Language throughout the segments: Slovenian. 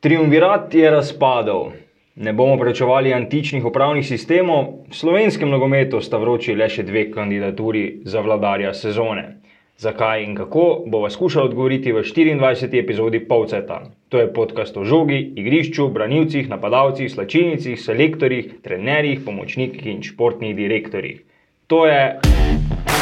Triumvirat je razpadel. Ne bomo prečevali antičnih upravnih sistemov, v slovenskem nogometu sta vroči le še dve kandidaturi za vladarja sezone. Zakaj in kako bova skušala odgovoriti v 24. epizodi Polceta. To je podcast o žogi, igrišču, branilcih, napadalcih, slačilnicah, selektorjih, trenerjih, pomočnikih in športnih direktorjih. To je.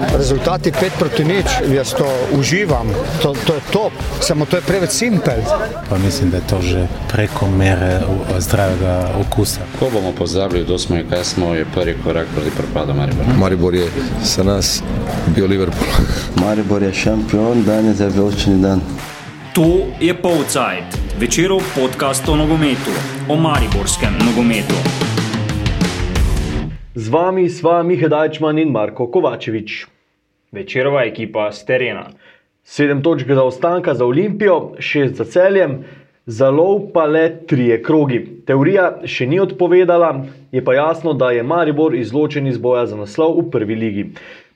Rezultati 5 proti nič, jaz to uživam, to, to je top, samo to je preveč simpel. Pa mislim, da je to že preko mere zdravega okusa. Ko bomo pozabili, kdo smo in kaj smo, je prvi korak proti propadu Maribora. Maribor je za nas bio Liverpool. Maribor je šampion, danes je veličini dan. To je Polcajt, večerov podcast o nogometu, o mariborskem nogometu. Z vami sva Miha Dajčman in Marko Kovačevič. Večerova ekipa z terena. Sedem točk za ostanka za Olimpijo, šest za celjem, za lov pa le trije krogi. Teorija še ni odpovedala, je pa jasno, da je Maribor izločen iz boja za naslov v prvi ligi.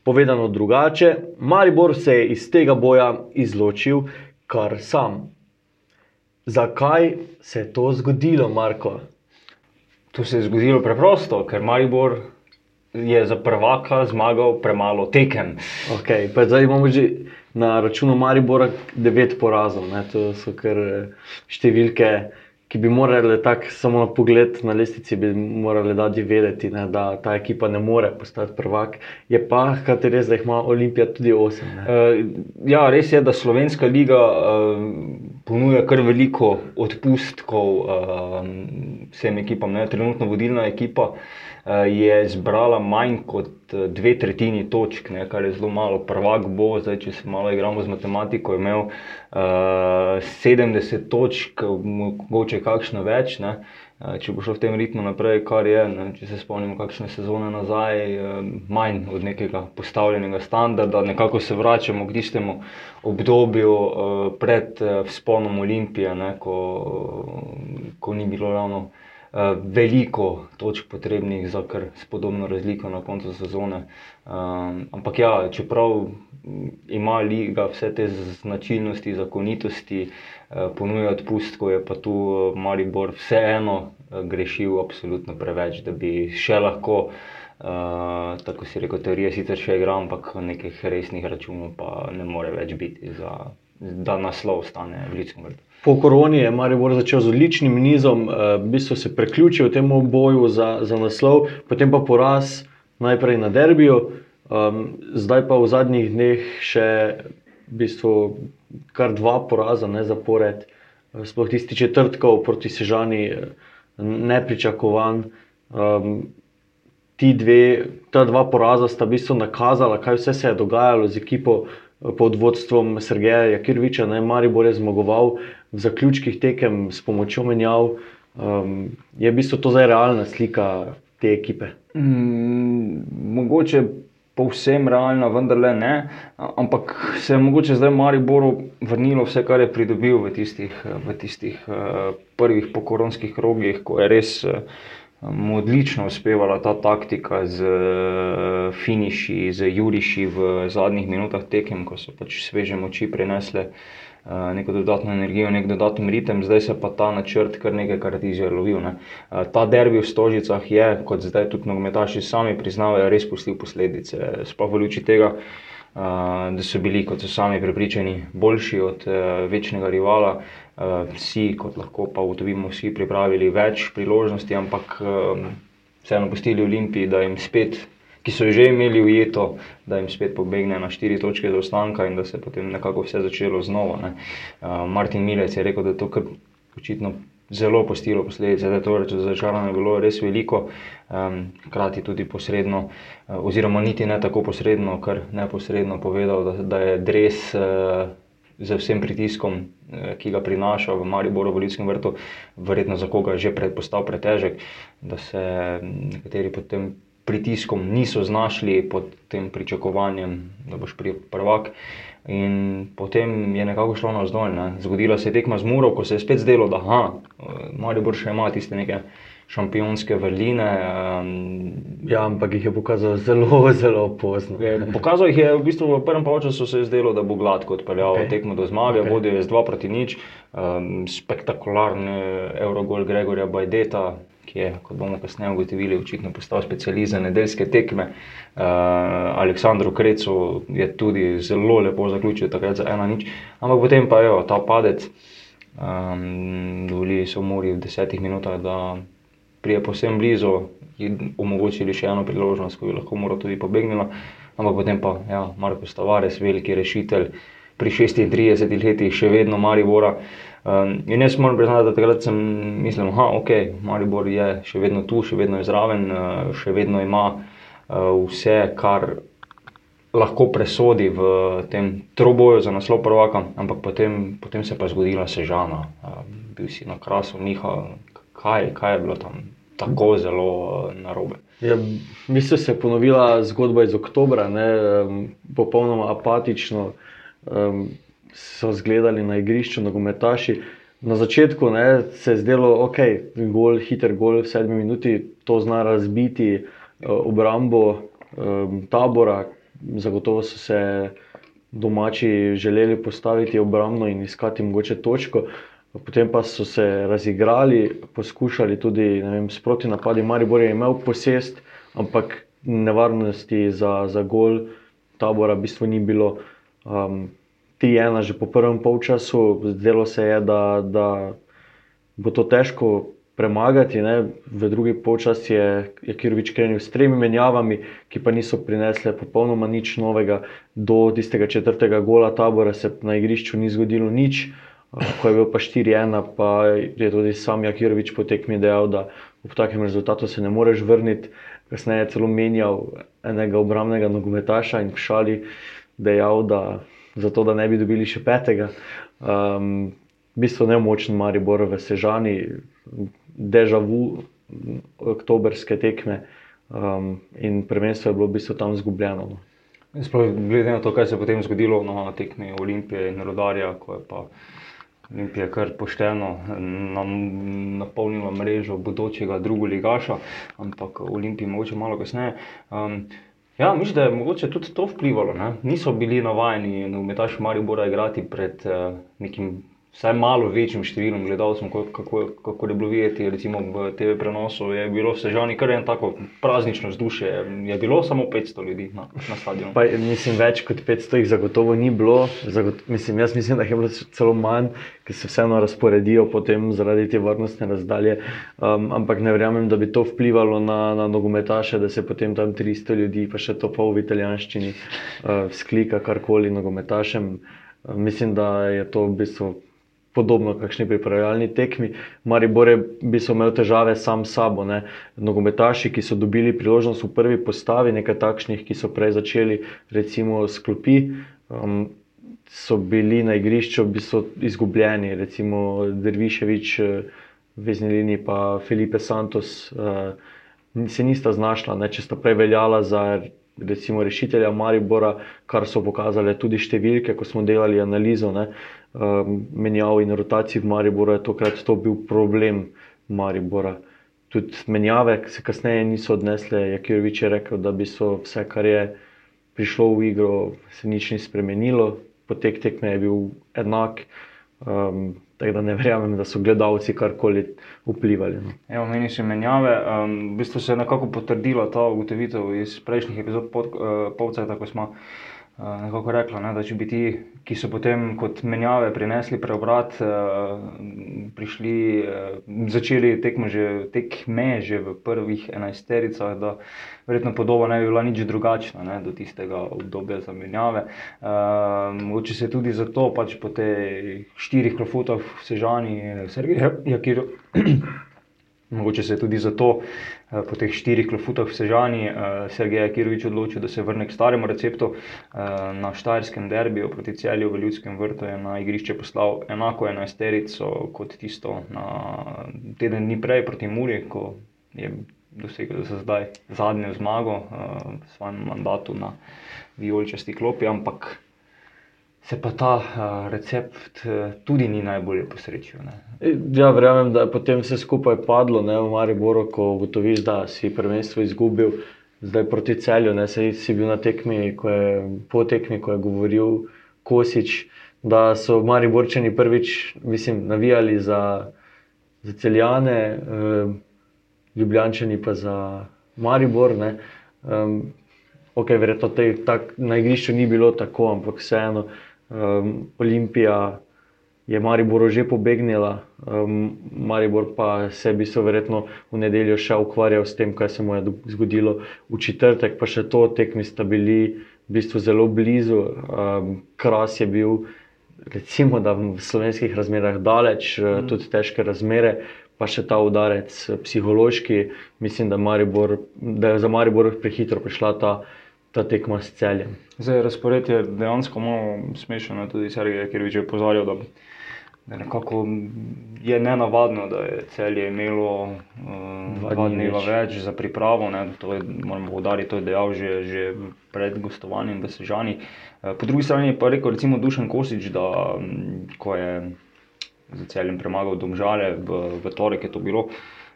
Povedano drugače, Maribor se je iz tega boja izločil kar sam. Zakaj se je to zgodilo, Marko? To se je zgodilo preprosto, ker Maribor je za prvaka zmagal premalo tekem. Okay, zdaj imamo že na računu Maribora 9 porazov. Ne? To so kar eh, številke, ki bi morale tako samo na pogled na lestvici, bi morale dati vedeti, ne? da ta ekipa ne more postati prvak. Je pa hkrati res, da jih ima Olimpija tudi 8. Ne? Uh, ja, res je, da Slovenska liga uh, ponuja kar veliko odpustkov uh, vsem ekipam. Ne? Trenutno vodilna ekipa uh, je zbrala manj kot eh, dve tretjini točk, ne? kar je zelo malo. Prvak bo, zdaj, če se malo igramo z matematiko, imel uh, 70 točk, mogoče kakšno več. Ne? Eh, Če bo šlo v tem ritmu naprej, kar je, ne, če se spomnimo, kakšne sezone nazaj, eh, manj od nekega postavljenega standarda, nekako se vračamo k tistemu obdobju eh, pred eh, vzponom Olimpije, ne, ko, ko ni bilo ravno eh, veliko točk potrebnih za kar spodobno razliko na koncu sezone. Um, ampak ja, čeprav m, ima liga vse te značilnosti, zakonitosti, eh, ponuja odpustkov, je pa tu eh, Maribor vseeno eh, grešil absolutno preveč, da bi še lahko, uh, tako si rekel, teorije sicer še igra, ampak nekih resnih računov pa ne more več biti, za, da naslov stane v Ljudskem vrtu. Po koroni je Maribor začel z odličnim nizom, eh, v bistvu se priključil temu boju za, za naslov, potem pa poraz najprej na derbiju, um, zdaj pa v zadnjih dneh še v bistvu kar dva poraza ne, zapored, Eh, sploh tisti četrtkov proti Sežani, eh, nepričakovan. Um, dve, ta dva poraza sta v bistvu nakazala, kaj vse se je dogajalo z ekipo eh, pod vodstvom Sergeja Jakirviča. Ne, Maribor je zmagoval v zaključkih tekem s pomočjo menjav. Um, je v bistvu to zdaj realna slika te ekipe? Mm, mogoče povsem realna, vendar le ne. Ampak se je mogoče zdaj Mariboru vrnilo vse, kar je pridobil v tistih, v tistih uh, prvih pokoronskih krogih, ko je res uh, mu odlično uspevala ta taktika z uh, finiši, z juriši v zadnjih minutah tekem, ko so pač sveže moči prinesle. Uh, neko dodatno energijo, nek dodaten ritem, zdaj se pa ta načrt kar nekajkrat izjalovil. Ne. Uh, ta derbi v Stožicah je, kot zdaj tudi nogometaši sami priznavajo, res pustil posledice. Sploh v luči tega, da so bili, kot so sami prepričani, boljši od večnega rivala. Vsi, kot lahko pa ugotovimo, vsi pripravili več priložnosti, ampak um, vseeno pustili Olimpiji, da jim spet ki so že imeli ujeto, da jim spet pobegne na štiri točke zaostanka in da se je potem nekako vse začelo znova. ne. Uh, Martin Milec je rekel, da je to kar očitno zelo postilo posledice, da je to razočaranje bilo res veliko, um, hkrati tudi posredno, uh, oziroma niti ne tako posredno, kar neposredno povedal, da, da je dres. Uh, Z vsem pritiskom, eh, ki ga prinaša v Mariboru, v Ljudskem vrtu, verjetno za koga že predpostal pretežek, da se mm, nekateri pod tem pritiskom niso znašli, pod tem pričakovanjem, da boš prvak. In potem je nekako šlo navzdol. Ne. Zgodila se je tekma z Muro, ko se je spet zdelo, da aha, Maribor še ima tiste neke šampionske vrline. Um, Ja, ampak jih je pokazal zelo, zelo pozno. je, pokazal jih je v bistvu v prvem polčasu, se je zdelo, da bo gladko odpeljal okay. tekmo do zmage, okay. vodil je z 2 proti nič. Um, spektakularni Eurogol Gregorja Bajdeta, ki je, kot bomo kasneje ugotovili, očitno postal specialist za nedeljske tekme. Uh, Aleksandru Krecu je tudi zelo lepo zaključil, takrat za ena nič. Ampak potem pa je ta padec. Um, dovolili so Muri v desetih minutah, da prije posebno blizu omogočili še eno priložnost, ko bi lahko Mura tudi pobegnila. Ampak potem pa, ja, Marko Stavares, veliki rešitelj, pri 36 letih še vedno Maribora. Um, in jaz moram priznati, da takrat sem mislil, da okay, Maribor je še vedno tu, še vedno je zraven, uh, še vedno ima uh, vse, kar lahko presodi v tem troboju za naslov prvaka, ampak potem, potem se pa je zgodila sežana. Uh, bil si na krasu, Miha, kaj, kaj je bilo tam tako zelo uh, narobe. Ja, v bistvu se je ponovila zgodba iz oktobra, ne, popolnoma apatično um, so izgledali na igrišču nogometaši. Na začetku ne, se je zdelo, da je gol, hiter gol v sedmi minuti, to zna razbiti uh, obrambo um, tabora. Zagotovo so se domači želeli postaviti obrambno in iskati mogoče točko. Potem pa so se razigrali, poskušali tudi vem, sproti napadi. Maribor je imel posest, ampak nevarnosti za, za gol tabora v bistvu ni bilo. Um, 3-1 že po prvem polčasu, zdelo se je, da, da bo to težko premagati. Ne. V drugi polčas je Jakirovič krenil s tremi menjavami, ki pa niso prinesle popolnoma nič novega. Do tistega četrtega gola tabora se na igrišču ni zgodilo nič. Ko je bil pa 4-1, pa je tudi sam Jakirovič po tekmi dejal, da ob takem rezultatu se ne moreš vrniti. Kasneje je celo menjal enega obrambnega nogometaša in v šali dejal, da zato, da ne bi dobili še petega. Um, v bistvu nemočen Maribor v Sežani, deja vu oktobrske tekme um, in prvenstvo je bilo v bistvu tam izgubljeno. No. Sploh glede na to, kaj se je potem zgodilo na tekmi Olimpije in Rodarja, ko je pa Olimpija kar pošteno nam napolnila mrežo bodočega drugoligaša, ampak Olimpija mogoče malo kasneje. Um, Ja, mislim, da je mogoče tudi to vplivalo. Ne? Niso bili navajeni nogometaši Maribora igrati pred uh, nekim vsaj malo večjim številom gledalcev, kako, kako je bilo videti recimo v TV prenosu. Je bilo v Sežani kar eno tako praznično vzdušje. Je bilo samo 500 ljudi na, na stadionu. Pa, mislim, več kot 500 jih zagotovo ni bilo. Zagot, mislim, jaz mislim, da je bilo celo manj, ker se vseeno razporedijo potem zaradi te varnostne razdalje. Um, ampak ne verjamem, da bi to vplivalo na, na nogometaše, da se potem tam 300 ljudi, pa še to pol v italijanščini, uh, sklika karkoli nogometašem. Mislim, da je to v bistvu podobno kakšni pripravljalni tekmi. Maribor je bi so imel težave sam s sabo. Ne. Nogometaši, ki so dobili priložnost v prvi postavi, nekaj takšnih, ki so prej začeli recimo s klopi, um, so bili na igrišču bi so izgubljeni. Recimo Derviševič, v vezni liniji pa Felipe Santos uh, se nista znašla, ne, če sta prej veljala za recimo rešitelja Maribora, kar so pokazale tudi številke, ko smo delali analizo. Ne. Um, menjav in rotacij v Mariboru je tokrat to bil problem Maribora. Tudi menjave se kasneje niso odnesle. Jakirovič je rekel, da bi so vse, kar je prišlo v igro, se nič ni spremenilo, potek tekme je bil enak. Um, tako da ne verjamem, da so gledalci karkoli vplivali. No. Evo, meni so menjave. Um, v bistvu se je nekako potrdila ta ugotovitev iz prejšnjih epizod pod, uh, Povceta, ko smo uh, nekako rekli, ne, da če bi ti, ki so potem kot menjave prinesli preobrat, uh, prišli, uh, začeli tekmo že, tekme že v prvih enajstericah, da verjetno podoba ne bi bila nič drugačna ne, do tistega obdobja za menjave. Uh, mogoče se tudi zato pač po teh štirih klofutah v Sežani, Sergej Jakir. Mogoče se je tudi zato eh, po teh štirih klofutah v Sežani eh, Sergej Kirovič odločil, da se vrne k staremu receptu. Eh, na Štajerskem derbiju proti celju v Ljudskem vrtu je na igrišče poslal enako enajsterico kot tisto na teden dni prej proti Muri, ko je dosegel za zdaj zadnjo zmago v svojem mandatu na vijoličasti klopi, ampak se pa ta uh, recept uh, tudi ni najbolje posrečil. Ne. Ja, verjamem, da je potem vse skupaj padlo ne, v Mariboru, ko ugotoviš, da si prvenstvo izgubil, zdaj proti celju. Ne, si, si bil na tekmi, ko je, po tekmi, ko je govoril Kosič, da so Mariborčani prvič mislim, navijali za, za celjane, eh, ljubljančani pa za Maribor. Ne. Um, ok, verjetno te, tak, na igrišču ni bilo tako, ampak vseeno um, Olimpija je Mariboru že pobegnila, um, Maribor pa se bi se verjetno v nedeljo še ukvarjal s tem, kaj se mu je zgodilo v četrtek, pa še to tekmi sta bili v bistvu zelo blizu. Um, Kras je bil, recimo, da v slovenskih razmerah daleč, mm. tudi težke razmere. Pa še ta udarec, psihološki, mislim, da, Maribor, da je za Maribor prehitro prišla ta, ta tekma s celjem. Zdaj, razpored je dejansko malo smešen, tudi Sergej, ker je opozoril, da da nekako je nenavadno, da je celje imelo uh, dva dneva več za pripravo. Ne, to je, moramo povdariti, to je dejal že, že pred gostovanjem v Sežani. Uh, po drugi strani pa je rekel, recimo Dušan Kosič, da um, ko je za celjem premagal domžale v, v torek, je to bilo.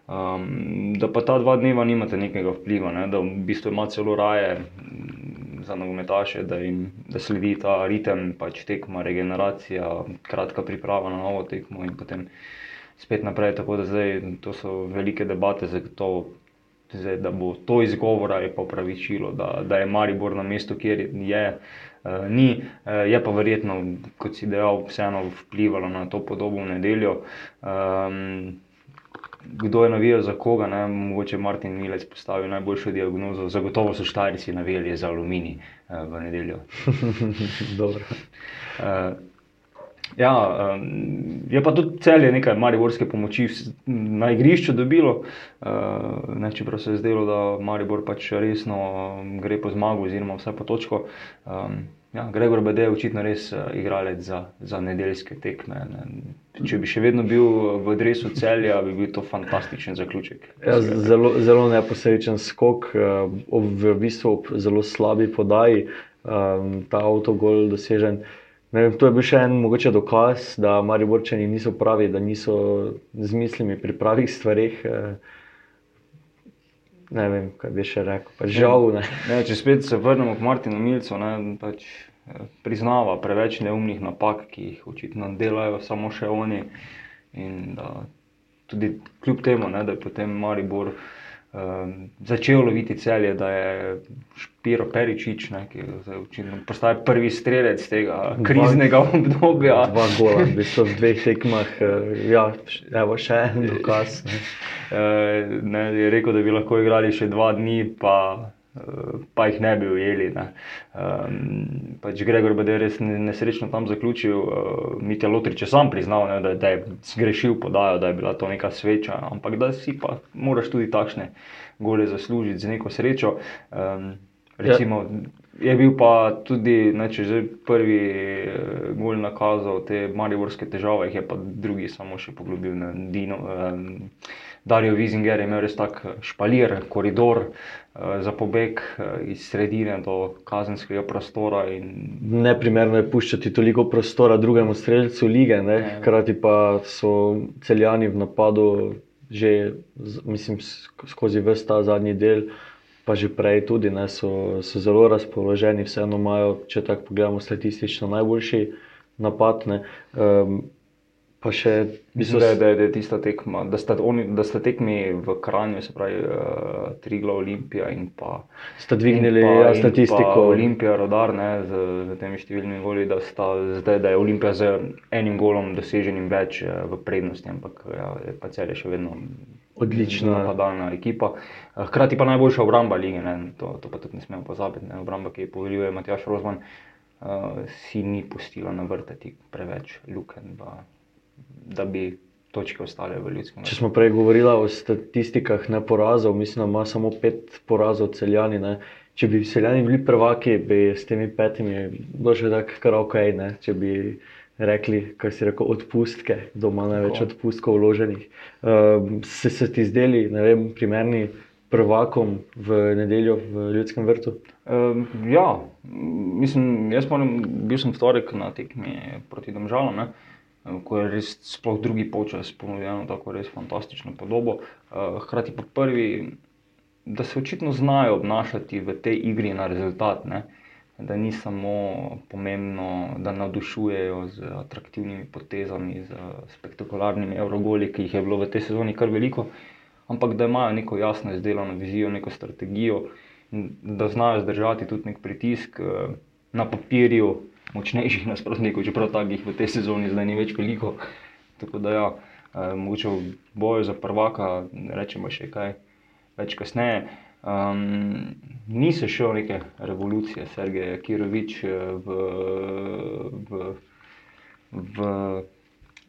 Um, da pa ta dva dneva nimate nekega vpliva, ne? da v bistvu ima celo raje za nogometaše, da jim da sledi ta ritem, pač tekma, regeneracija, kratka priprava na novo tekmo in potem spet naprej. Tako da zdaj to so velike debate, zato zdaj, da bo to izgovora, je pa pravičilo, da, da je Maribor na mestu, kjer je. Uh, ni, uh, je pa verjetno, kot si dejal, vseeno vplivalo na to podobo v nedeljo. Um, kdo je navijal za koga, ne? mogoče Martin Milec postavil najboljšo diagnozo. Zagotovo so Štajrci navijali za aluminij uh, v nedeljo. Dobro. Uh, Ja, um, je pa tudi celje nekaj mariborske pomoči na igrišču dobilo, uh, ne, čeprav se je zdelo, da Maribor pač resno gre po zmagu, oziroma vse po točko. Um, Ja, Gregor Bede je očitno res uh, igralec za, za nedeljske tekme. Ne. Če bi še vedno bil v drevesu celja, bi bil to fantastičen zaključek. Ja, zelo, zelo neposrečen skok, uh, v bistvu zelo slabi podaji, um, ta avtogol dosežen. Vem, to je bil še en mogoče dokaz, da Mariborčani niso pravi, da niso z mislimi pri pravih stvarih. Uh, ne vem, kaj bi še rekel. Pa žal. Ne. Ne, če spet se vrnemo k Martinu Milcu, ne, pač eh, priznava preveč neumnih napak, ki jih očitno delajo samo še oni. In da tudi kljub temu, ne, da je potem Maribor um, začel loviti celje, da je Špiro Peričič, ne, ki je postal prvi strelec tega kriznega dva, obdobja. Dva gola, v bistvu v dveh tekmah, uh, ja, evo še en dokaz. Ne. Eh, ne, je rekel, da bi lahko igrali še dva dni, pa, eh, pa jih ne bi ujeli. Ne. Um, pač Gregor Bede je res nesrečno tam zaključil, uh, Mitja Lotrič je sam priznal, ne, da, da je zgrešil podajo, da je bila to neka sveča, ampak da si pa moraš tudi takšne gole zaslužiti z neko srečo. Um, recimo, ja. Je bil pa tudi, ne, če že prvi uh, gol nakazal te mariborske težave, jih je pa drugi samo še poglobil na Dino. Um, Darijo Vizinger je imel res tak eh, špalir, koridor uh, za pobeg uh, iz sredine do kazenskega prostora. In... Neprimerno je puščati toliko prostora drugemu streljcu lige, ja. hkrati pa so celjani v napadu že mislim, skozi vse ta zadnji del. Pa že prej tudi ne, so, so zelo razpoloženi, vseeno imajo, če tako pogledamo, statistično najboljši napad. Um, Pa še mislim, da, da, da je tista tekma, da sta, oni, da sta tekmi v Kranju, se pravi, uh, Trigla Olimpija in pa. Sta dvignili pa, ja, statistiko. Olimpija, rodar, ne, z, z temi številnimi goli, da, sta, zdaj, da je Olimpija z enim golom doseženim več uh, v prednosti, ampak ja, pa cel je še vedno. Odlična napadalna ekipa. Eh, hkrati pa najboljša obramba lige, ne, to, to pa tudi ne smemo pozabiti. Ne, obramba, ki jo poveljuje Matjaš Rozman, uh, si ni pustila navrtati preveč luken da bi točke ostale v ljudskem. Če smo prej govorili o statistikah ne porazov, mislim, da ima samo pet porazov celjani. Ne. Če bi celjani bili prvaki, bi s temi petimi bilo še tako kar ok. Ne. Če bi rekli, kar si rekel, odpustke, doma največ odpustkov vloženih. Um, se, se ti zdeli, ne vem, primerni prvakom v nedeljo v Ljudskem vrtu? Um, ja, mislim, jaz moram, bil sem v torek na tekmi proti Domžalam, ne, ko je res sploh drugi polčas ponudil tako res fantastično podobo. Uh, hkrati pa prvi, da se očitno znajo obnašati v tej igri na rezultat. Ne. Da ni samo pomembno, da navdušujejo z atraktivnimi potezami, z spektakularnimi Eurogoli, ki jih je bilo v tej sezoni kar veliko, ampak da imajo neko jasno izdelano vizijo, neko strategijo, da znajo zdržati tudi nek pritisk na papirju močnejših nasprotnikov, čeprav takih v tej sezoni zdaj ni več veliko. Tako da, ja, mogoče v boju za prvaka, rečemo še kaj več kasneje. Um, ni se šel neke revolucije, Sergej Kirovič v, v,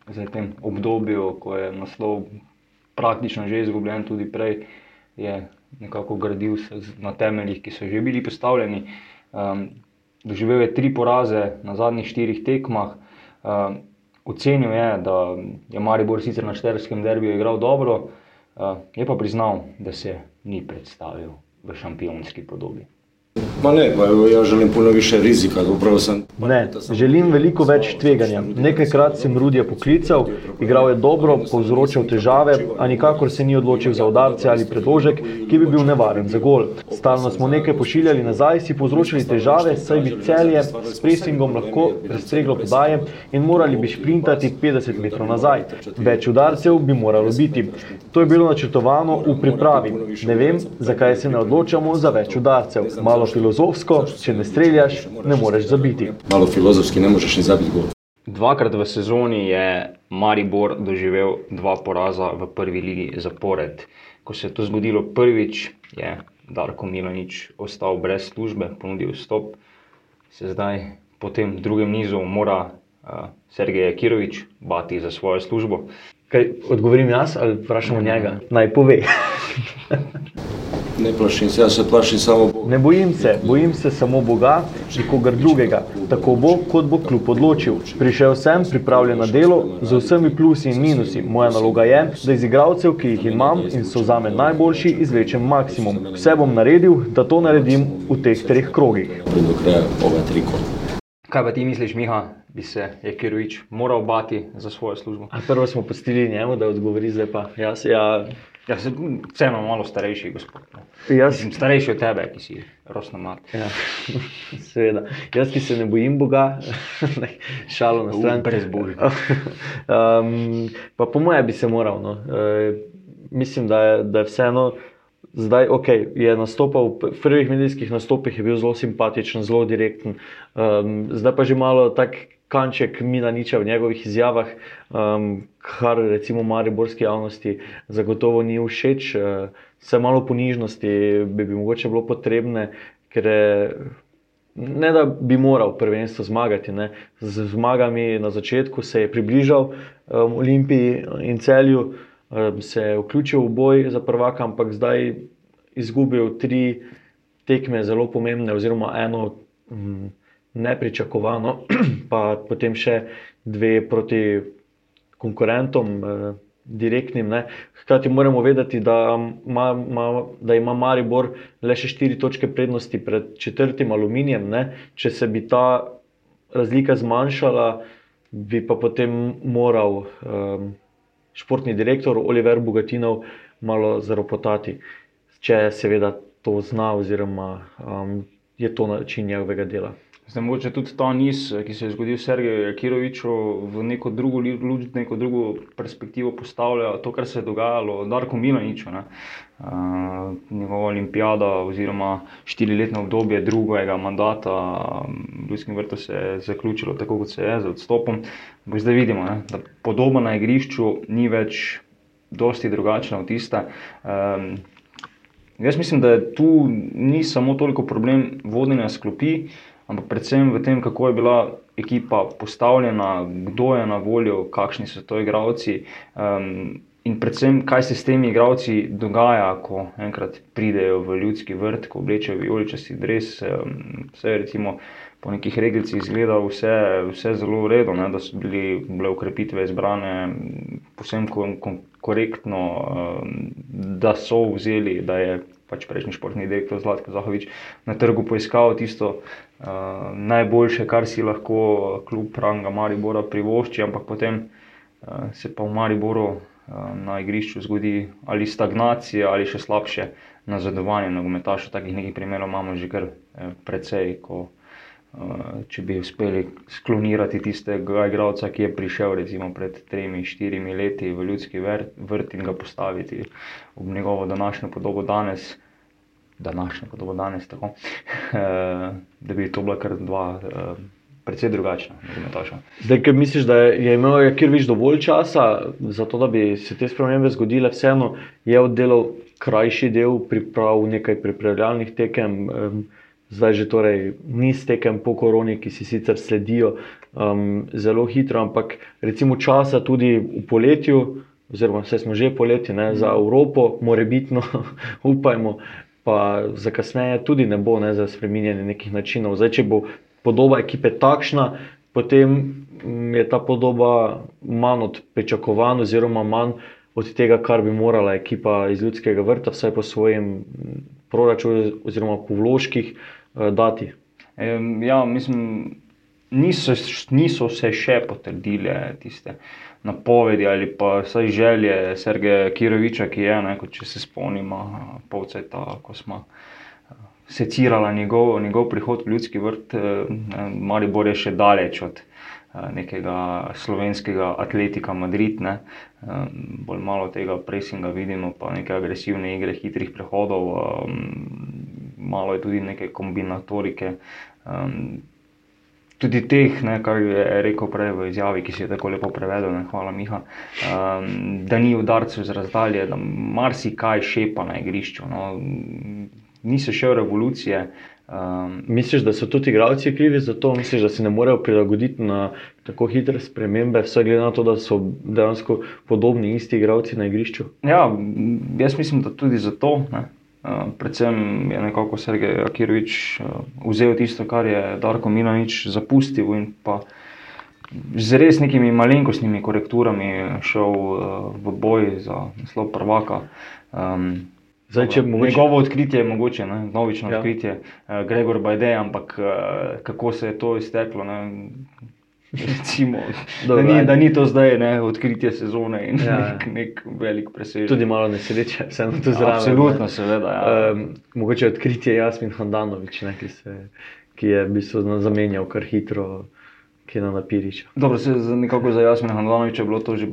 v tem obdobju, ko je naslov praktično že izgubljen, tudi prej je nekako gradil na temeljih, ki so že bili postavljeni. Um, doživel je tri poraze na zadnjih štirih tekmah. Um, ocenil je, da je Maribor sicer na Šterskem derbiju igral dobro, uh, je pa priznal, da se ni predstavil v šampionski podobi. Ma ne, pa ja želim puno više rizika, sam... Ne, želim veliko več tveganja. Nekajkrat sem Rudija poklical, igral je dobro, povzročal težave, a nikakor se ni odločil za udarce ali predložek, ki bi bil nevaren za gol. Stalno smo nekaj pošiljali nazaj, si povzročili težave, saj bi celje s presingom lahko razstreglo podaje in morali bi šprintati 50 metrov nazaj. Več udarcev bi moralo biti. To je bilo načrtovano v pripravi. Ne vem, zakaj se ne odločamo za več udarcev. Malo filozofsko, če ne streljaš, ne moreš zabiti. Malo filozofski, ne moreš ni zabiti gol. Dvakrat v sezoni je Maribor doživel dva poraza v prvi ligi zapored. Ko se je to zgodilo prvič, je Darko Milanič ostal brez službe, ponudil stop, se zdaj po tem drugem nizu mora uh, Sergej Kirovič bati za svojo službo. Kaj odgovorim jaz ali vprašamo njega? Naj pove. Ne plašim se, jaz se plašim samo Boga. Ne bojim se, bojim se samo Boga, nikogar drugega. Tako bo, kot bo kljub odločil. Prišel sem pripravljen na delo z vsemi plusi in minusi. Moja naloga je, da iz igralcev, ki jih imam in so za me najboljši, izvlečem maksimum. Vse bom naredil, da to naredim v teh treh krogih. Do kraja ove tri kola. Kaj pa ti misliš, Miha, bi se Jekirovič moral bati za svojo službo? A prvo smo pustili njemu, da odgovori, zdaj pa jaz. Ja, Ja, se, vseeno malo starejši, gospod. no. jaz Mislim, starejši od tebe, ki si rosno mlad. Ja, seveda. Jaz, ki se ne bojim Boga, ne, šalo na stran. Brez božja. um, pa po mojem bi se moral. No. E, mislim, da je, da je vseeno. Zdaj, ok, je nastopal v prvih medijskih nastopih, je bil zelo simpatičen, zelo direkten. Um, zdaj pa že malo tak kanček mina niča v njegovih izjavah, um, kar recimo mariborski javnosti zagotovo ni všeč. Uh, vse malo ponižnosti bi, bi mogoče bilo potrebne, ker je, ne da bi moral prvenstvo zmagati. Ne. Z zmagami na začetku se je približal um, Olimpiji in celju, se je vključil v boj za prvaka, ampak zdaj izgubil tri tekme, zelo pomembne, oziroma eno. Um, nepričakovano, pa potem še dve proti konkurentom, eh, direktnim. Ne. Hkrati moramo vedeti, da ima, ima, da ima Maribor le še štiri točke prednosti pred četrtim aluminijem. Ne. Če se bi ta razlika zmanjšala, bi pa potem moral um, športni direktor Oliver Bogatinov malo zaropotati, če seveda to zna, oziroma um, je to način njegovega dela. Zdaj, mogoče tudi ta niz, ki se je zgodil Sergeju Kiroviču, v neko drugo luč, neko drugo perspektivo postavlja to, kar se je dogajalo Darku Milaniču. Ne? Uh, njegova olimpijada, oziroma štiriletno obdobje drugega mandata v Ljudskem vrtu se je zaključilo tako, kot se je, z odstopom. Ampak Zdaj vidimo, ne? da podoba na igrišču ni več dosti drugačna od tiste. Um, jaz mislim, da tu ni samo toliko problem vodenja sklopi, ampak predvsem v tem, kako je bila ekipa postavljena, kdo je na voljo, kakšni so to igravci. Um, in predvsem, kaj se s temi igravci dogaja, ko enkrat pridejo v ljudski vrt, ko oblečejo vijoličasti dres. Um, vse recimo po nekih regeljcih izgleda vse, vse zelo v redu, ne, da so bili, bile ukrepitve izbrane povsem kon, kon, korektno, um, da so vzeli, da je pač prejšnji športni direktor Zlatko Zahovič na trgu poiskal tisto uh, najboljše, kar si lahko kljub ranga Maribora privošči, ampak potem uh, se pa v Mariboru uh, na igrišču zgodi ali stagnacija ali še slabše nazadovanje nogometašov. Takih nekih primerov imamo že kar eh, precej, ko uh, če bi uspeli sklonirati tistega igralca, ki je prišel recimo pred tremi, štirimi leti v ljudski vrt, in ga postaviti v njegovo današnjo podobo danes. Današnjo podobo danes, tako, da bi to bila kar dva uh, precej drugačna. Zdaj, ker misliš, da je imel Kirviš dovolj časa za to, da bi se te spremembe zgodile, vseeno je oddelal krajši del priprav, nekaj pripravljalnih tekem. Zdaj že torej niz tekem po koroni, ki si sicer sledijo um, zelo hitro, ampak recimo časa tudi v poletju, oziroma vse smo že poletje, ne, za Evropo, morebitno, upajmo, pa za kasneje tudi ne bo ne, za spremenjanje nekih načinov. Zdaj, če bo podoba ekipe takšna, potem mm, je ta podoba manj od pričakovanj, oziroma manj od tega, kar bi morala ekipa iz ljudskega vrta, vsaj po svojem mm, proračunu, oziroma po vložkih, eh, dati. Ja, mislim, niso, niso se še potrdile tiste napovedi ali pa vsaj želje Sergeja Kiroviča, ki je, ne, če se spomnimo, polceta, ko smo secirala njegov, njegov prihod v ljudski vrt, Maribor je še daleč od nekega slovenskega atletika Madrid. Ne. Bolj malo tega presinga vidimo, pa neke agresivne igre, hitrih prehodov, malo je tudi neke kombinatorike. Tudi teh, ne, kar je rekel prej v izjavi, ki si je tako lepo prevedel, ne, hvala Miha, um, da ni udarcev z razdalje, da marsikaj šepa na igrišču. No niso še revolucije. Um, Misliš, da so tudi igravci krivi za to? Misliš, da se ne morejo prilagoditi na tako hitre spremembe, vse glede na to, da so dejansko podobni isti igravci na igrišču? Ja, jaz mislim, da tudi zato. Ne. Uh, predvsem je nekako Sergej Akirovič uh, vzel tisto, kar je Darko Milanič zapustil in pa z res nekimi malenkostnimi korekturami šel uh, v boj za naslov prvaka. Um, Zdaj, če mogoče... Njegovo odkritje je mogoče, ne? novično ja. odkritje, Gregor Bajde, ampak kako se je to izteklo. Recimo, da, ni, da ni to zdaj ne, odkritje sezone in ja. nek, nek velik presežek. Tudi malo nesreče, vseeno tu zraven. Absolutno, ne. seveda. Ja. Um, mogoče odkritje Jasmin Hondanovič, ne, ki, se, ki je v bistvu zamenjal kar hitro ki na napiriču. Dobro, se za nekako za Jasmina Hanvanoviča je bilo to že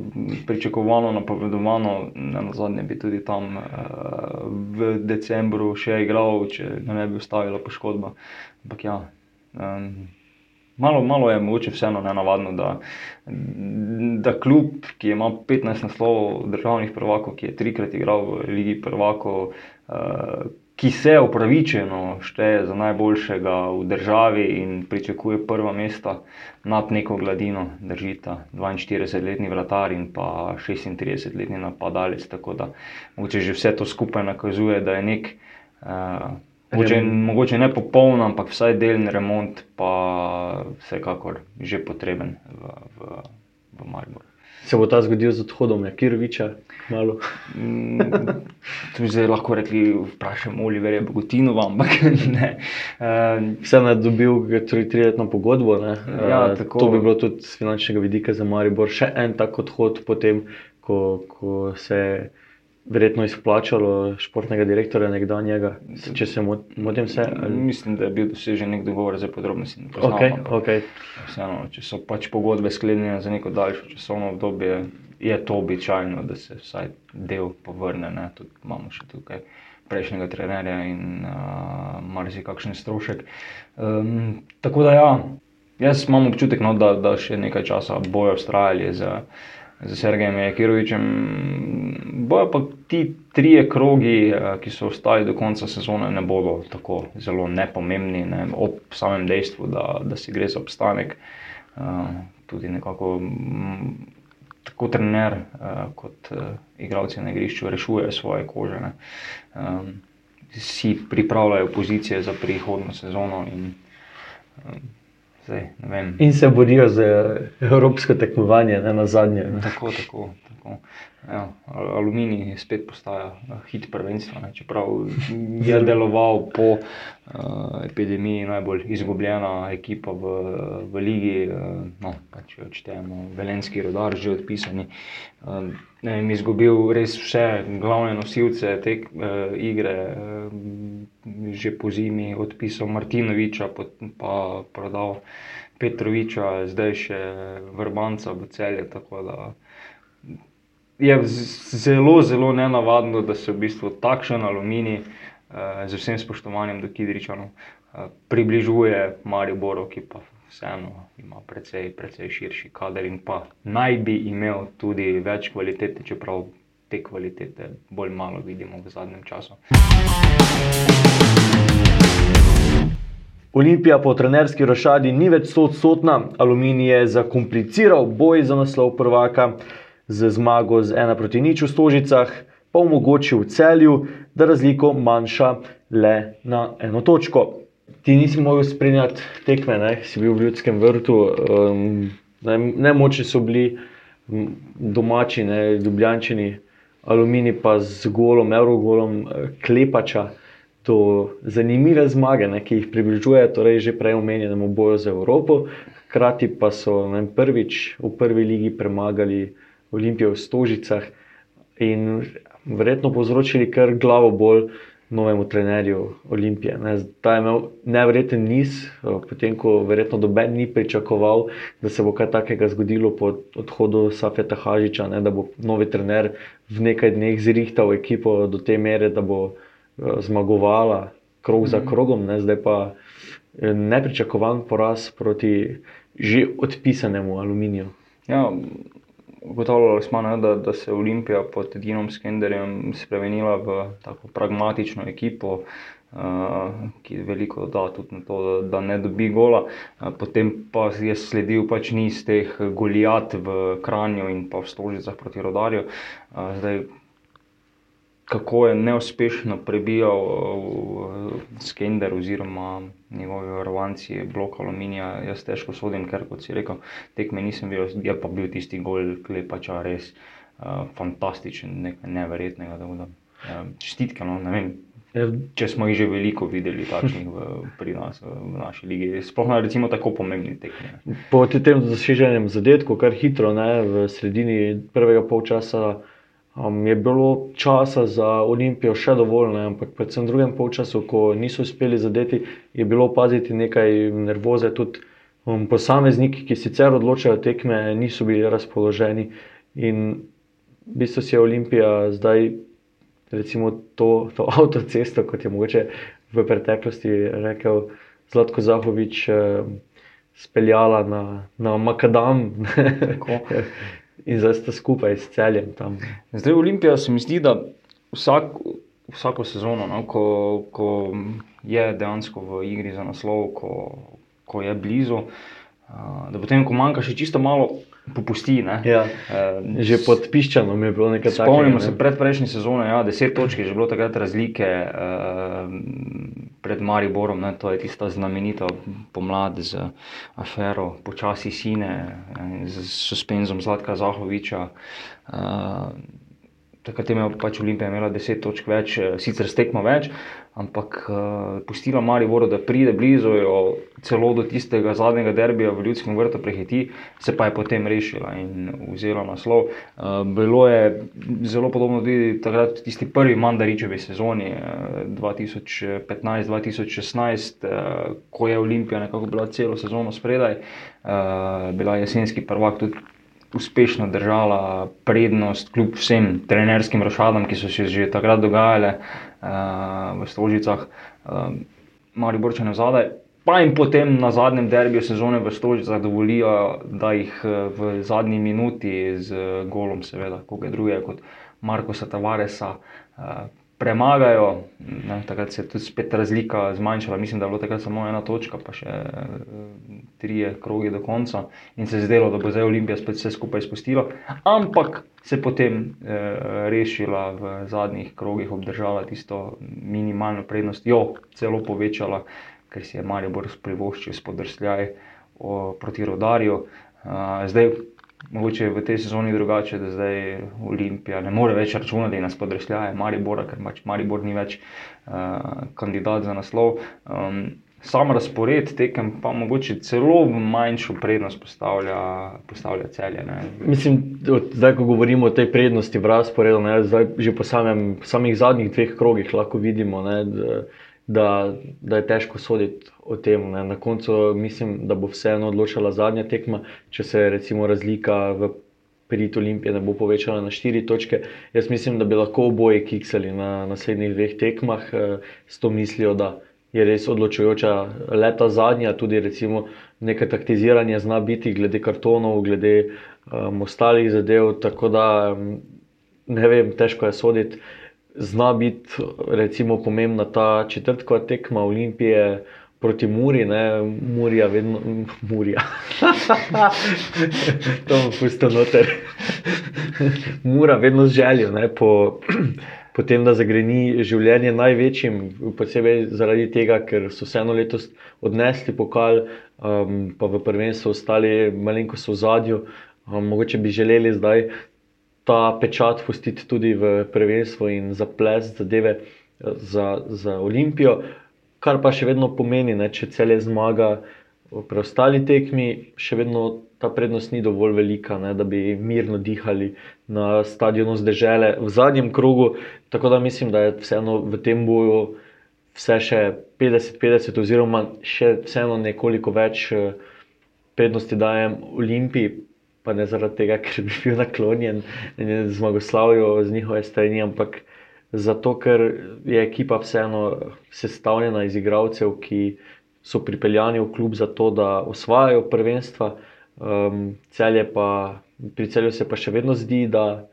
pričakovano, napovedovano, na zadnje bi tudi tam uh, v decembru še igral, če ne bi ustavila poškodba. Ampak ja. Um, Malo, malo je mogoče vseeno nenavadno, da, da kljub, ki ima 15 naslovov državnih prvakov, ki je trikrat igral v Ligi prvakov, uh, ki se upravičeno šteje za najboljšega v državi in pričakuje prva mesta nad neko gladino, držita 42-letni vratar in pa 36-letni napadalec. Tako da mogoče že vse to skupaj nakazuje, da je nek. Uh, Mogoče, mogoče ne popoln, ampak vsaj delni remont, pa vsekakor že potreben v, v, v Mariboru. Se bo ta zgodil z odhodom Jakiroviča? Mm, tu bi zdaj lahko rekli, vprašajmo Oliverja Bogotinova, ampak ne. Vse je dobil triletno pogodbo. Ja, to bi bilo tudi z finančnega vidika za Maribor. Še en tak odhod potem, ko, ko se je verjetno izplačalo športnega direktorja nekdanjega, če se motim. Se, ali... Mislim, da je bil dosežen nek dogovor za podrobnosti. Okay, okay. Vseeno, če so pač pogodbe sklenjene za neko daljšo časovno obdobje, je to običajno, da se vsaj del povrne. Tudi imamo še tukaj prejšnjega trenerja in uh, marsikakšen strošek. Um, tako da ja, jaz imam občutek, no, da, da še nekaj časa bojo ustrajali z Sergejem Jekirovičem. Bojo pa ti trije krogi, eh, ki so ostali do konca sezone, ne bodo tako zelo nepomembni, ne, ob samem dejstvu, da, da si gre za obstanek. Uh, tudi nekako m, tako trener uh, kot igralci na igrišču rešujejo svoje kože. Um, si pripravljajo pozicije za prihodno sezono. In, um, zdaj. In se borijo za evropsko tekmovanje, ne na zadnje. Ne. Tako, tako. tako. Ja, al- aluminij spet postaja hit prvenstva. Ne. Čeprav je deloval po uh, epidemiji najbolj izgubljena ekipa v, v ligi, uh, no, pa če odštejemo Velenski rodar, že odpisani. Uh, ne vem, izgubil res vse glavne nosilce te uh, igre, uh, že po zimi odpisal Martinoviča, pa prodal Petroviča, zdaj še Vrbanca v celje. tako da je zelo, zelo nenavadno, da se v bistvu takšen aluminij, uh, z vsem spoštovanjem do Kidričanov, uh, približuje Mariboru, ki pa vseeno ima precej, precej širši kader in pa naj bi imel tudi več kvalitete, čeprav te kvalitete bolj malo vidimo v zadnjem času. Olimpija po trenerski rošadi ni več stoodstotna, Aluminij je zakompliciral boj za naslov prvaka z zmago z 1 proti nič v Stožicah, pa omogočil celju, da razliko manjša le na eno točko. Ti nisi mogel spremljati tekme, ne? si bil v ljudskem vrtu, um, ne, ne so bili domači, ne, ljubljančini, Aluminij pa z golom, Eurogolom, eh, Klepača do zanimive zmage, ne, ki jih približuje, torej že prej omenjenemu boju za Evropo. Hkrati pa so ne, prvič v prvi ligi premagali Olimpijo v Stožicah in verjetno povzročili kar glavo bolj novemu trenerju Olimpije. Ne. Ta je imel nevreten niz, eh, potem ko verjetno doben ni pričakoval, da se bo kaj takega zgodilo po odhodu Safeta Hažiča, ne, da bo novi trener v nekaj dneh zrihtal ekipo do te mere, da bo eh, zmagovala krog za krogom, ne, zdaj pa eh, nepričakovan poraz proti že odpisanemu aluminiju. Ja, ugotavljali smo, ne, da, da se je Olimpija pod Dinom Skenderjem spremenila v tako pragmatično ekipo, uh, ki veliko da tudi na to, da, da ne dobi gola. Uh, potem pa je sledil pač niz teh golijat v Kranju in pa v Stožicah proti Rodarju. Uh, zdaj, kako je neuspešno prebijal uh, Skender oziroma njegovi varovanci blok aluminija, jaz težko sodim, ker kot si rekel, tekme nisem videl, je pa bil tisti gol klepača res uh, fantastičen, nekaj neverjetnega. tako Da, uh, čestitke, no, ne vem. Če smo jih že veliko videli, takšnih v, pri nas, v naši ligi, sploh na recimo tako pomembni tekmi. ne. Po tem doseženem zadetku, kar hitro, ne, v sredini prvega polčasa, um, je bilo časa za Olimpijo še dovolj, ne, ampak predvsem v drugem polčasu, ko niso uspeli zadeti, je bilo opaziti nekaj nervoze. Tudi um, posamezniki, ki sicer odločajo tekme, niso bili razpoloženi. In v bistvu si je Olimpija zdaj, recimo, to, to avtocesto, kot je mogoče v preteklosti rekel Zlatko Zahovič, eh, speljala na, na Makadam. In zdaj sta skupaj s celjem tam. Zdaj, Olimpija se mi zdi, da vsak, vsako sezono, no, ko, ko je dejansko v igri za naslov, ko, ko je blizu, uh, da potem, ko manjka še čisto malo, popusti. ne. Ja. Eh, Že pod piščanom je bilo nekaj takega. Spomnimo se predprejšnje sezone, ja, deset točk je že bilo takrat razlike uh, pred Mariborom, ne, to je tista znamenita pomlad z afero Počasi sine, eh, z suspenzom Zlatka Zahoviča. Uh, Takrat je pač Olimpija imela 10 točk več, eh, sicer stekmo več, ampak uh, pustila Mariboru, da pride blizu, jo celo do tistega zadnjega derbija v Ljudskem vrtu prehiti, se pa je potem rešila in vzela naslov. Uh, bilo je zelo podobno tudi takrat tisti prvi Mandaričevi sezoni uh, 2015-2016, uh, ko je Olimpija nekako bila celo sezono spredaj, uh, bila je jesenski prvak tudi uspešno držala prednost, kljub vsem trenerskim rošadam, ki so se že takrat dogajale uh, v Stožicah, uh, mali borčene zadaj. Pa jim potem na zadnjem derbiju sezone v Stožicah dovolijo, da jih eh, v zadnji minuti z eh, golom, seveda, koga drugega kot Markoša Tavaresa. Uh, Premagajo, ne, takrat se je tudi spet razlika zmanjšala, mislim, da je bilo takrat samo ena točka, pa še uh, trije krogi do konca, in se je zdelo, da bo zdaj Olimpija spet vse skupaj spustila, ampak se potem uh, rešila v zadnjih krogih, obdržala tisto minimalno prednost, jo celo povečala, ker si je Maribor privoščil spodrsljaj proti rodarju. Uh, zdaj, mogoče je v tej sezoni drugače, da zdaj Olimpija ne more več računati na spodresljaje Maribora, ker pač Maribor ni več uh, kandidat za naslov. Um, Sam razpored tekem pa mogoče celo manjšo prednost postavlja, postavlja celje. Ne. Mislim, zdaj, ko govorimo o tej prednosti v razporedu, ne, zdaj, že po samem, samih zadnjih dveh krogih lahko vidimo, ne, da, da, da je težko soditi o tem. Ne. Na koncu mislim, da bo vseeno odločila zadnja tekma, če se recimo razlika v prid Olimpije ne bo povečala na štiri točke. Jaz mislim, da bi lahko oboje kiksali na naslednjih dveh tekmah eh, s to mislijo, da je res odločujoča leta zadnja, tudi recimo nekaj taktiziranja zna biti glede kartonov, glede um, ostalih zadev. Tako da um, ne vem, težko je soditi. Zna biti recimo pomembna ta četrtkova tekma Olimpije. Proti Muri, ne, Murija, vedno, Murija. to je pusto noter. Mura, vedno z željo, ne, po, potem da zagreni življenje največjim, posebej zaradi tega, ker so vseeno letos odnesli pokal, um, pa v prvenstvu ostali malenkost v zadju. Um, mogoče bi želeli zdaj ta pečat pustiti tudi v prvenstvu in zaples zadeve eh, za, za Olimpijo, kar pa še vedno pomeni, da če cel je zmaga v preostali tekmi, še vedno ta prednost ni dovolj velika, ne, da bi mirno dihali na stadionu zdržele v zadnjem krogu. Tako da mislim, da je vseeno v tem boju vse še 50-50, oziroma še vseeno nekoliko več eh, prednosti dajem Olimpiji. Pa ne zaradi tega, ker bi bil naklonjen zmagoslavju z njihove strani, ampak zato, ker je ekipa vseeno sestavljena iz igralcev, ki so pripeljani v klub za to, da osvajajo prvenstva. Um, celje pa, pri celju se pa še vedno zdi, da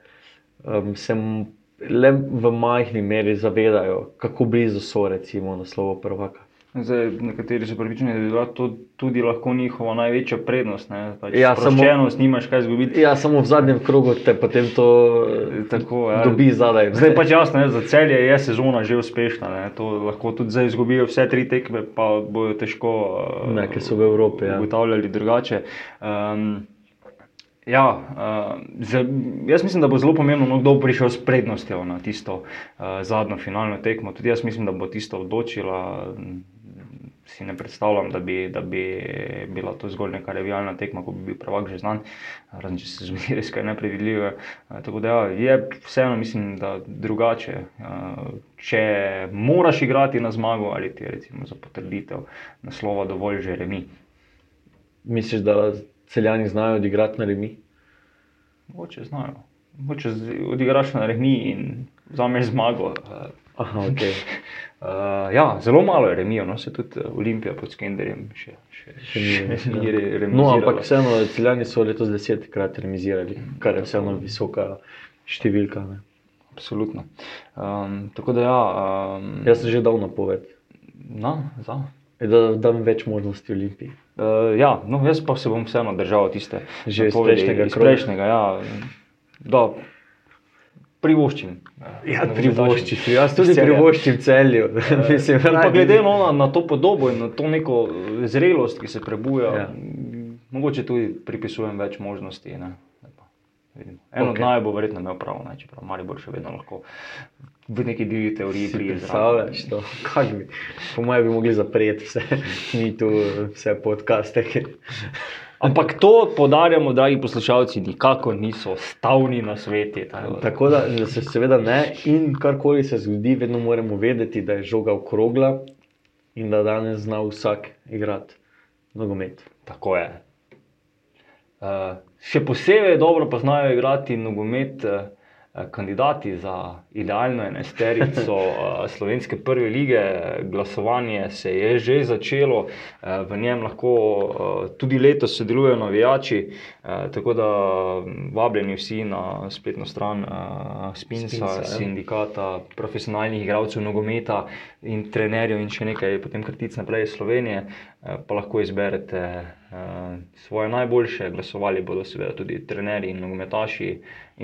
um, se le v majhni meri zavedajo, kako blizu so recimo naslovo prvaka. Zdaj, nekateri so pripričani, da je bila to tudi lahko njihova največja prednost. Pač Ja, samo- nimaš kaj izgubiti. Ja, samo v zadnjem krogu te potem to Tako, ja. dobi zadaj. Zdaj pač jasno, ne, za celje je sezona že uspešna. Ne. To lahko tudi zdaj izgubijo vse tri tekme, pa bojo težko uh, Ne, ker so v Evropi, ja. ugotavljali drugače. Um, ja, uh, za, jaz mislim, da bo zelo pomembno, no, kdo bo prišel s prednostjo na tisto uh, zadnjo finalno tekmo. Tudi jaz mislim, da bo tisto odločila. Si ne predstavljam, da bi, da bi bila to zgolj neka revijalna tekma, ko bi bil prvak že znan, razen če se zgodi res kaj neprevidljivega. Eh, Tako da ja, je vseeno, mislim, da drugače. Eh, Če moraš igrati na zmago ali ti je recimo za potrditev naslova dovolj že remi. Misliš, da celjani znajo odigrati na remi? Mogoče znajo. Mogoče odigraš na remi in vzameš zmago. Eh, Aha, okay. Uh, ja, zelo malo je remijo, no se tudi eh, Olimpija pod Skenderjem še, še, še, še ni re- No, remisirala. ampak vseeno, celjani so letos desetkrat remizirali, kar je vseeno visoka številka. Ne. Absolutno. Um, tako da ja. Um, Jaz sem že dal napoved, No, za. da dam več možnosti Olimpiji. Uh, ja, no, jaz pa se bom vseeno držal tiste Že iz prejšnjega iz prejšnjega. Ja, da, privoščim. Ja, privoščim, jaz tudi privoščim celju. Mislim, In pa glede no, na, na to podobo in na to neko eh, zrelost, ki se prebuja, Ja. mogoče tudi pripisujem več možnosti. Ne. Zdaj pa vidimo. En okay. od naj bo verjetno imel prav, ne, čeprav Maribor še vedno lahko v neki divji teoriji prije predstavljaš to? Kak bi? Po mojem bi mogli zapreti vse, mi tu vse podcaste. Ampak to podarjamo, dragi poslušalci, nikako niso stavni na svetu. Tako da, da se seveda ne, in karkoli se zgodi, vedno moramo vedeti, da je žoga okrogla in da danes zna vsak igrati nogomet. Tako je. Uh, še posebej dobro pa znajo igrati nogomet uh, kandidati za idealno enesterico uh, slovenske prve lige. Glasovanje se je že začelo, uh, v njem lahko tudi letos sodelujejo navijači, uh, tako da mm, vabljeni vsi na spletno stran Spinsa, Spinsa, ja. sindikata profesionalnih igralcev nogometa in trenerjev in še nekaj, potem krtic naprej iz Slovenije, eh, pa lahko izberete eh, svoje najboljše. Glasovali bodo seveda tudi trenerji in nogometaši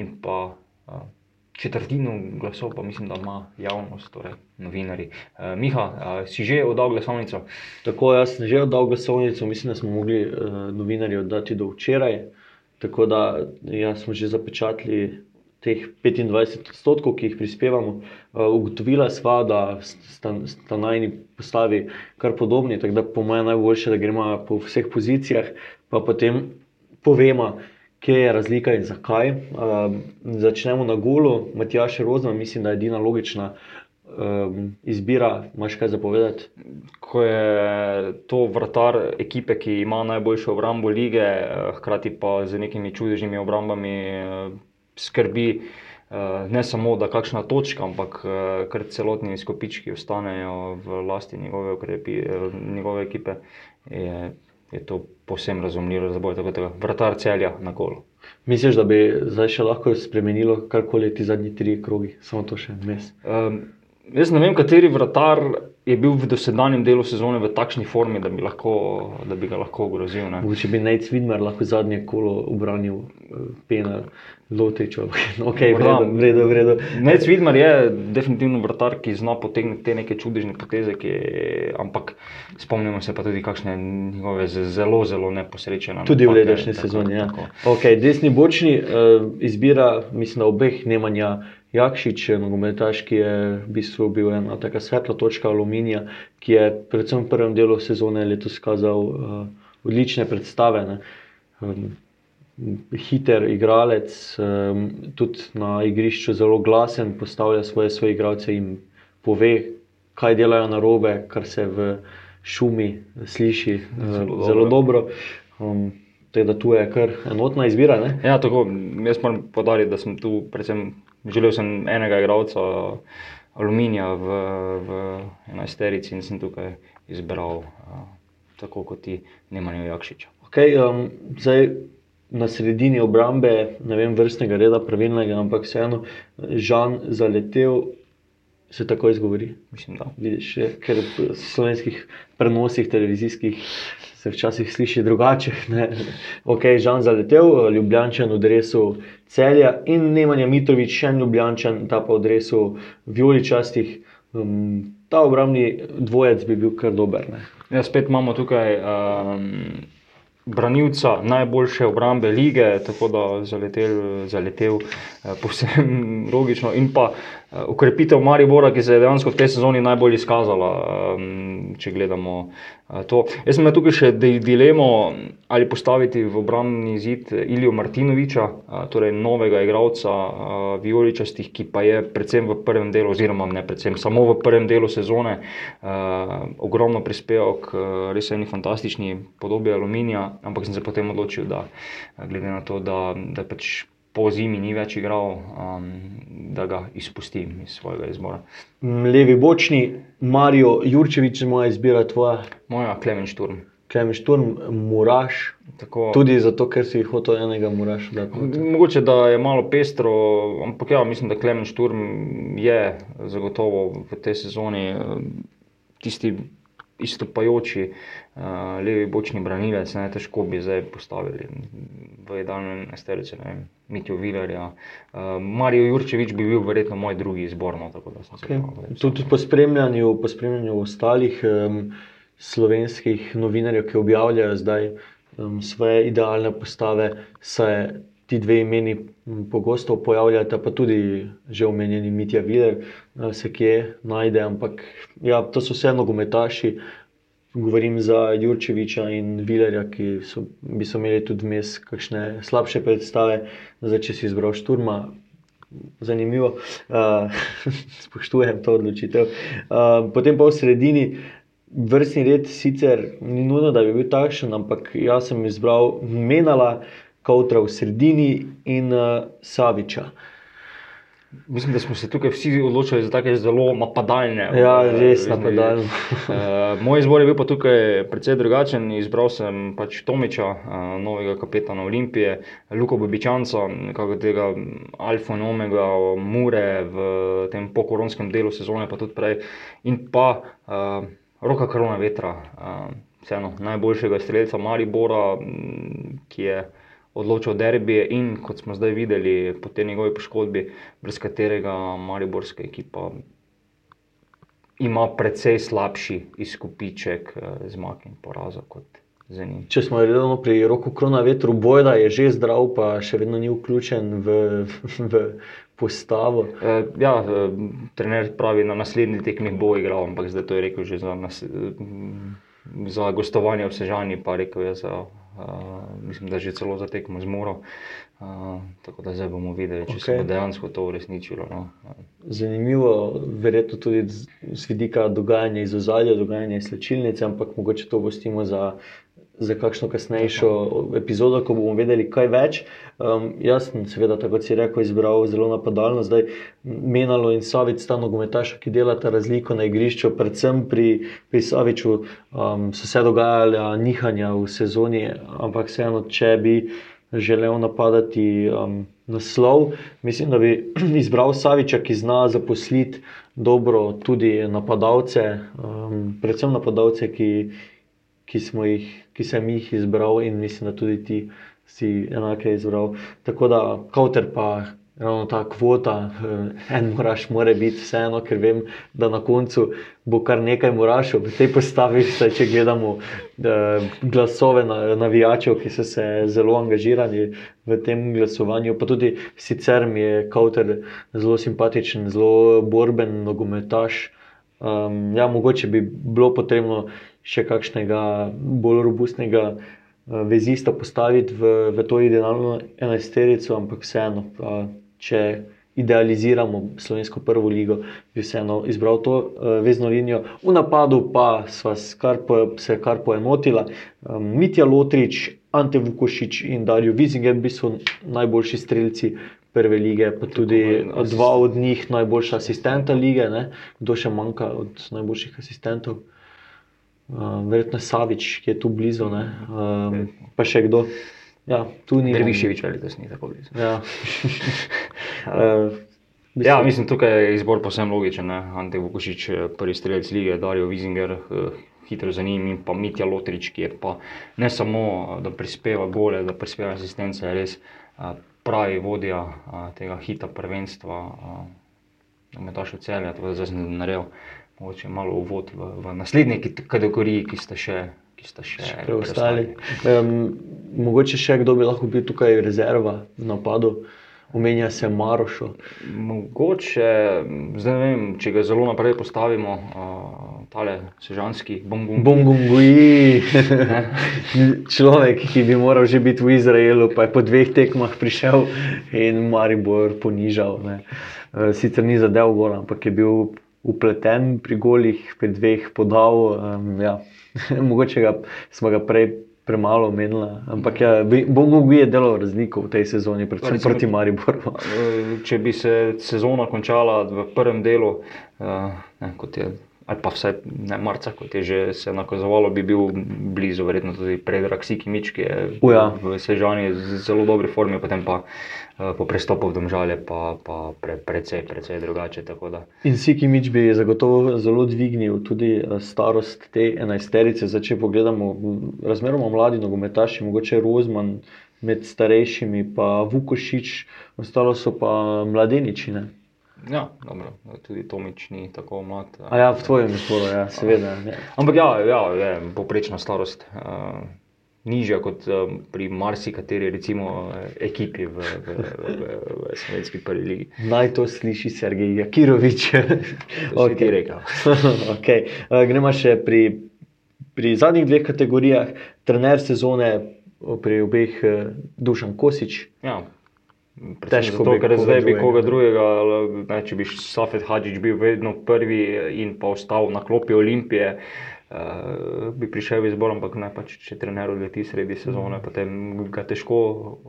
in pa eh, četrtino glasov, pa mislim, da ima javnost, torej novinari. Uh, Miha, uh, si že oddal glasovnico? Tako, jaz sem že oddal glasovnico, mislim, da smo mogli uh, novinarji oddati do včeraj. Tako da ja, smo že zapečatili teh 25 odstotkov, ki jih prispevamo. Uh, ugotovila sva, da sta, najni postavi kar podobni, tako da po mojem najboljše, da gremo po vseh pozicijah, pa potem povemo, kje je razlika in zakaj. Uh, začnemo na golu, Matjaš Rozman, mislim, da je edina logična. Um, izbira, imaš kaj zapovedati? Ko je to vrtar ekipe, ki ima najboljšo obrambo lige, hkrati pa z nekimi čudežnimi obrambami skrbi ne samo, da kakšna točka, ampak kar celotni skopički ostanejo v lasti njegove, ukrepi, njegove ekipe, je, je to povsem razumljivo za boj. Tako da vrtar celja na kolu. Misliš, da bi zdaj še lahko spremenilo karkoli ti zadnji tri krogi, samo to še vmes? Um, jaz ne vem, kateri vrtar je bil v dosedanjem delu sezone v takšni formi, da bi, lahko, da bi ga lahko ogrozil. ne. Mogoče bi Nate Widmer lahko zadnje kolo obranil eh, pena Lotečo. Okay, Morda. vredo, vredo, vredo. Nec Vidmar je definitivno vrtar, ki zna potegniti te neke čudežne poteze, ki, ampak spomnimo se pa tudi kakšne njegove zelo, zelo neposrečene. Tudi v letošnji tako- sezoni. Ja. tako. Okay, desni bočni uh, izbira, mislim, obeh Nemanja Jakšič, nogometaš, ki je v bistvu bil ena taka svetla točka aluminija, ki je predvsem v prvem delu sezone letos kazal uh, odlične predstave. Ne. Um, hiter igralec, um, tudi na igrišču zelo glasen, postavlja svoje, svoje igralce in pove, kaj delajo na robe, kar se v šumi sliši uh, Zelo zelo dobro. dobro. Um, Tako da tu je kar enotna izbira. Ne? Ja, tako, jaz moram podariti, da sem tu predvsem želel sem enega igralca Aluminija v, v enajsterici in sem tukaj izbral uh, tako kot ti Nemanjo Jakšiča. Okay, um, zdaj na sredini obrambe, ne vem, vrstnega reda, pravilnega, ampak vseeno, Žan zaletel, se tako izgovori. Mislim, da. Vidiš, ker v slovenskih prenosih televizijskih se včasih sliši drugače. Ne? Ok, Žan zaletel, Ljubljančan v dresu celja in Nemanja Mitrovič, še en Ljubljančan, ta pa v dresu vijoličastih. Um, ta obrambni dvojec bi bil kar dober. Ne? Ja, spet imamo tukaj um, branilca najboljše obrambe lige, tako da zaletel, zaletel uh, povsem logično. In pa uh, ukrepitev Maribora, ki se je dejansko v tej sezoni najbolj izkazala, če gledamo uh, to. Jaz sem imel tukaj še di- dilemo, ali postaviti v obrambni zid Ilijo Martinoviča, uh, torej novega igralca Vijoličastih, ki pa je predvsem v prvem delu, oziroma ne predvsem, samo v prvem delu sezone ogromno prispeval k res eni fantastični podobi aluminija, ampak sem se potem odločil, da eh, glede na to, da, da pač po zimi ni več igral, um, da ga izpustim iz svojega izbora. M, Levi bočni, Marijo Jurčevič, moja izbira, tvoja, Moja Klemen Šturm. Klemen Šturm, Muraš. Tako, Tudi zato, ker si hotel enega Muraša dati. Mogoče da je malo pestro, ampak ja, mislim, da Klemen Šturm je zagotovo v tej sezoni eh, tisti izstopajoči uh, levi bočni branilec. Ne, težko bi zdaj postavili v idealnem nesterice, ne vem, Mitjo Vilerja. Uh, Marijo Jurčevič bi bil verjetno moj drugi izbor. No, Okay. Tudi po spremljanju, po spremljanju ostalih um, slovenskih novinarjev, ki objavljajo zdaj um, svoje idealne postave, se ti dve imeni pogosto pojavljata, pa tudi že omenjeni Mitja Viler uh, se kje najde, ampak ja, to so vse nogometaši. Govorim za Jurčeviča in Vilerja, ki so, bi so imeli tudi vmes kakšne slabše predstave. Zdaj, če si izbral Šturma, zanimivo, uh, spoštujem to odločitev. Uh, potem pa v sredini, vrstni red sicer ni nujno, da bi bil takšen, ampak jaz sem izbral Menala, Kautra v sredini in uh, Saviča. Mislim, da smo se tukaj vsi odločili za take zelo napadalne. Ja, eh, res izbire. napadalno. Eh, Moj izbor je bil pa tukaj precej drugačen. Izbral sem pač Tomiča, eh, novega kapetana Olimpije, Luko Bobičanca, nekako tega alfa in omega, mure v tem pokoronskem delu sezone, pa tudi prej, in pa uh, roka krona vetra, uh, vseeno najboljšega streljca Maribora, m, ki je odločal derbije in kot smo zdaj videli po tej njegovi poškodbi, brez katerega Mariborska ekipa ima precej slabši izkupiček eh, zmag in porazov kot za njim. Če smo redno pri roku Krona vetru, Bojda je že zdrav, pa še vedno ni vključen v, v postavo. Eh, Ja, eh, trener pravi, na naslednji tekmi bo igral, ampak zdaj to je rekel že za, nas, za gostovanje v Sežani, pa rekel je za, mislim, da že celo za tekmo z Muro. Uh, tako da zdaj bomo videli, če okay. se bo dejansko to uresničilo. No. Zanimivo, verjetno tudi z, z vidika dogajanja iz ozadja, dogajanja iz slčilnice, ampak mogoče to gostimo za, za kakšno kasnejšo epizodo, ko bomo vedeli kaj več. Um, jaz sem, seveda, tako kot si rekel, izbral zelo napadalno. Zdaj, Menalo in Savic sta nogometaša, ki delata razliko na igrišču, predvsem pri, pri Saviču um, so se dogajala nihanja v sezoni, ampak vseeno, če bi želel napadati um, naslov. Mislim, da bi izbral Saviča, ki zna zaposliti dobro tudi napadalce, um, predvsem napadalce, ki, ki, jih, ki sem jih izbral in mislim, da tudi ti si enake izbral. Tako da kauter pa. Ravno ta kvota, eh, en moraš, mora biti vseeno, ker vem, da na koncu bo kar nekaj morašov v tej postavi. Saj, če gledamo eh, glasove na, navijačev, ki so se zelo angažirali v tem glasovanju, pa tudi sicer mi je Kauter zelo simpatičen, zelo borben nogometaš. Um, ja, mogoče bi bilo potrebno še kakšnega bolj robustnega uh, vezista postaviti v, v to idealno enajsterico, ampak vseeno, če idealiziramo slovensko prvo ligo, bi vseeno izbral to uh, vezno linijo. V napadu pa sva kar po, se kar poenotila. Mitja Lotrič, Ante Vukošič in Darijo Vizinger, v bistvu najboljši strelci. Prve lige, pa tudi dva od njih najboljša asistenta lige, ne? kdo še manjka od najboljših asistentov. Uh, verjetno je Savič, ki je tu blizu, ne? um, pa še kdo. Ja, tu ni. Derviševič ali da ni tako blizu. Ja. uh, Ja, mislim, tukaj je izbor posebno logičen. Ne? Ante Vukošič, eh, prvi strelec lige, Darijo Vizinger, eh, hitro za njim in pa Mitja Lotrič, ki je pa ne samo, eh, da prispeva gole, da prispeva asistence, je res eh, pravi vodja eh, tega hita prvenstva, Metaš v celju, tako da zdaj sem naredil mogoče malo uvod v, v naslednje kategoriji, ki sta še. Ki sta še preostali. Um, mogoče še kdo bi lahko bil tukaj rezerva v napadu, omenja se Marošo. Mogoče, zdaj ne vem, če ga zelo naprej postavimo, uh, tale sežanski bombon. Bongongui, človek, ki bi moral že biti v Izraelu, pa je po dveh tekmah prišel in Maribor ponižal. Ne. Eh, Sicer ni zadev gol, ampak je bil upleten pri golih, pri dveh podal. Um, ja. Mogoče ga, smo ga prej premalo omenili, ampak ja, Bongongui je delal razliko v tej sezoni, predvsem Recimo- proti Mariboru. Eh, Če bi se sezona končala v prvem delu, uh, ne, kot je. Ali pa vsaj ne marca, kot je že se nakazovalo, bi bil blizu, verjetno tudi Predrag Sikimič, ki je Uja. v Sežani z zelo dobri formi, potem pa uh, po prestopu v Domžalje pa, pa pre, precej, precej drugače. In Sikimič bi zagotovo zelo dvignil tudi eh, starost te enajsterice. Zdaj, če pogledamo, razmeroma mladi nogometaši, mogoče Rozman med starejšimi, pa Vukošič, ostalo so pa mladeniči. Ja, dobro, tudi Tomič ni tako mlad. A ja, v tvojem izboru, ja, seveda. Ja. Ampak ja, ja je poprečna starost. Uh, Nižja kot um, pri marsikateri recimo, eh, ekipi v, v, v, v, v slovenski prvi ligi. Naj to sliši Sergej Jakirovič. Ti rekel. okay. uh, gremo še pri, pri zadnjih dveh kategorijah, trener sezone pri obeh uh, Dušan Kosič. Ja. Težko zato, bi ker zdaj bi koga drugega, ali, ne, če bi Safet Hadžič bil vedno prvi in pa ostal na klopi Olimpije, uh, bi prišel v izbor, ampak ne pač, če trener odleti sredi sezone, Mhm. potem ga težko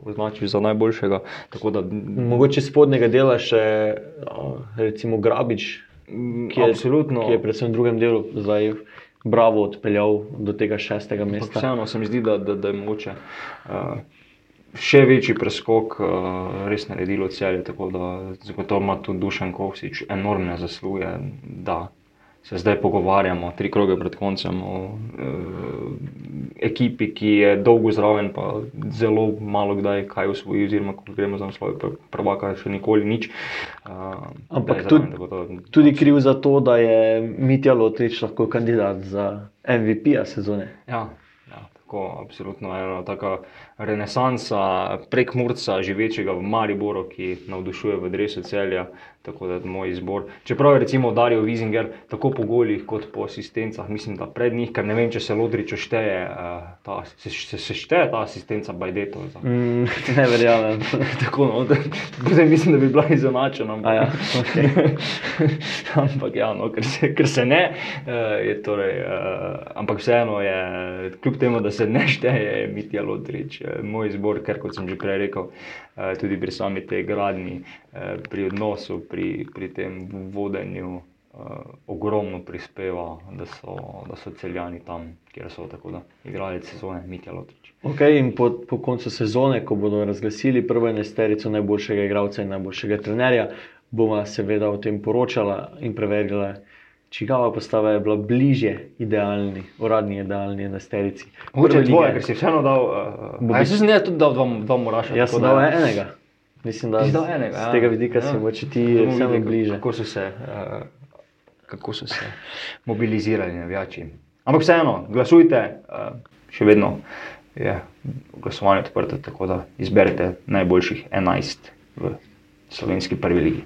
označiš za najboljšega. Tako da, Mogoče spodnjega dela še recimo Grabič, ki je, absolutno. ki je predvsem v drugem delu zdaj bravo odpeljal do tega šestega Ampak mesta. Vseeno se mi zdi, da, da, da je mogoče uh, še večji preskok uh, res naredilo celje. Tako da zagotovo ima tudi Dušan Kovsič enormne zasluge, da se zdaj pogovarjamo, tri kroge pred koncem, o e, ekipi, ki je dolgo zraven, pa zelo malo kdaj kaj usvoji, oziroma ko gremo za naslov prvaka, še nikoli nič. E, Ampak tudi, tudi kriv za to, da je Mitja Lotrič lahko kandidat za MVP-a sezone. Ja, tako absolutno ena taka renesansa prek Murca, živečega v Mariboru, ki navdušuje v dresu celja. Tako da je moj izbor. Čeprav je recimo Darijo Vizinger tako po golih kot po asistencah, mislim, da pred njih, ker ne vem, če se Lodrič šteje, uh, ta, se, se, se šteje ta asistenca Bajdeto. Mm, ne verjamem. tako, no, da, da mislim, da bi bila izenačena. Ampak, ja, okay. ampak ja, no, ker, se, ker se ne, uh, je torej, uh, ampak vseeno je, kljub temu, da se ne šteje, je Mitja Lodrič uh, moj izbor, ker kot sem že prej rekel, uh, tudi pri sami tej gradni, uh, pri odnosu pri, pri tem vodenju uh, ogromno prispeva, da so, da so celjani tam, kjer so tako da igrali sezone, Mitja Lotrič. Okay, in po, po koncu sezone, ko bodo razglasili prvo enesterico najboljšega igralca in najboljšega trenerja, bomo seveda o tem poročala in preverjala. Čigava postava je bila bližje idealni, uradni idealni enesterici. Mogoče dvoje, ker si vseeno dal. Uh, jaz sem tudi dal dva, dva moraša. Jaz sem dal enega. Mislim, da z, enega, z tega vidika ja. si moče ti vseeno bliže. Kako so se, uh, kako so se mobilizirali navijači. Ampak vseeno, glasujte, uh, še vedno je glasovanje odprto, tako da izberete najboljših 11 v slovenski prvi ligi.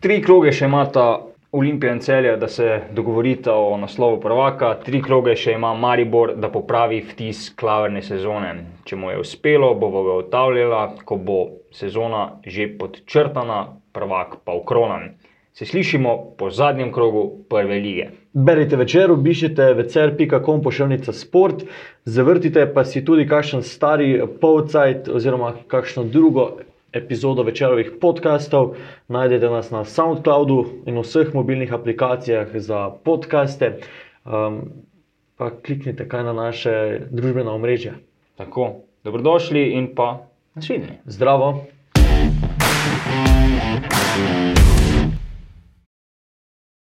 Tri kroge še imata Olimpija in celja, da se dogovorita o naslovu prvaka, tri kroge še ima Maribor, da popravi vtis klaverne sezone. Če mu je uspelo, bo ga otavljala, ko bo sezona že podčrtana, prvak pa ukronan. Se slišimo po zadnjem krogu prve lige. Berite večer, obišite večer.com pošiljnica sport, zavrtite pa si tudi kakšen stari polcajt oziroma kakšno drugo epizodo večerovih podkastov. Najdete nas na SoundCloudu in vseh mobilnih aplikacijah za podkaste. Um, pa kliknite kaj na naše družbena omrežja. Tako, dobrodošli in pa nasvidenje. Zdravo. thank you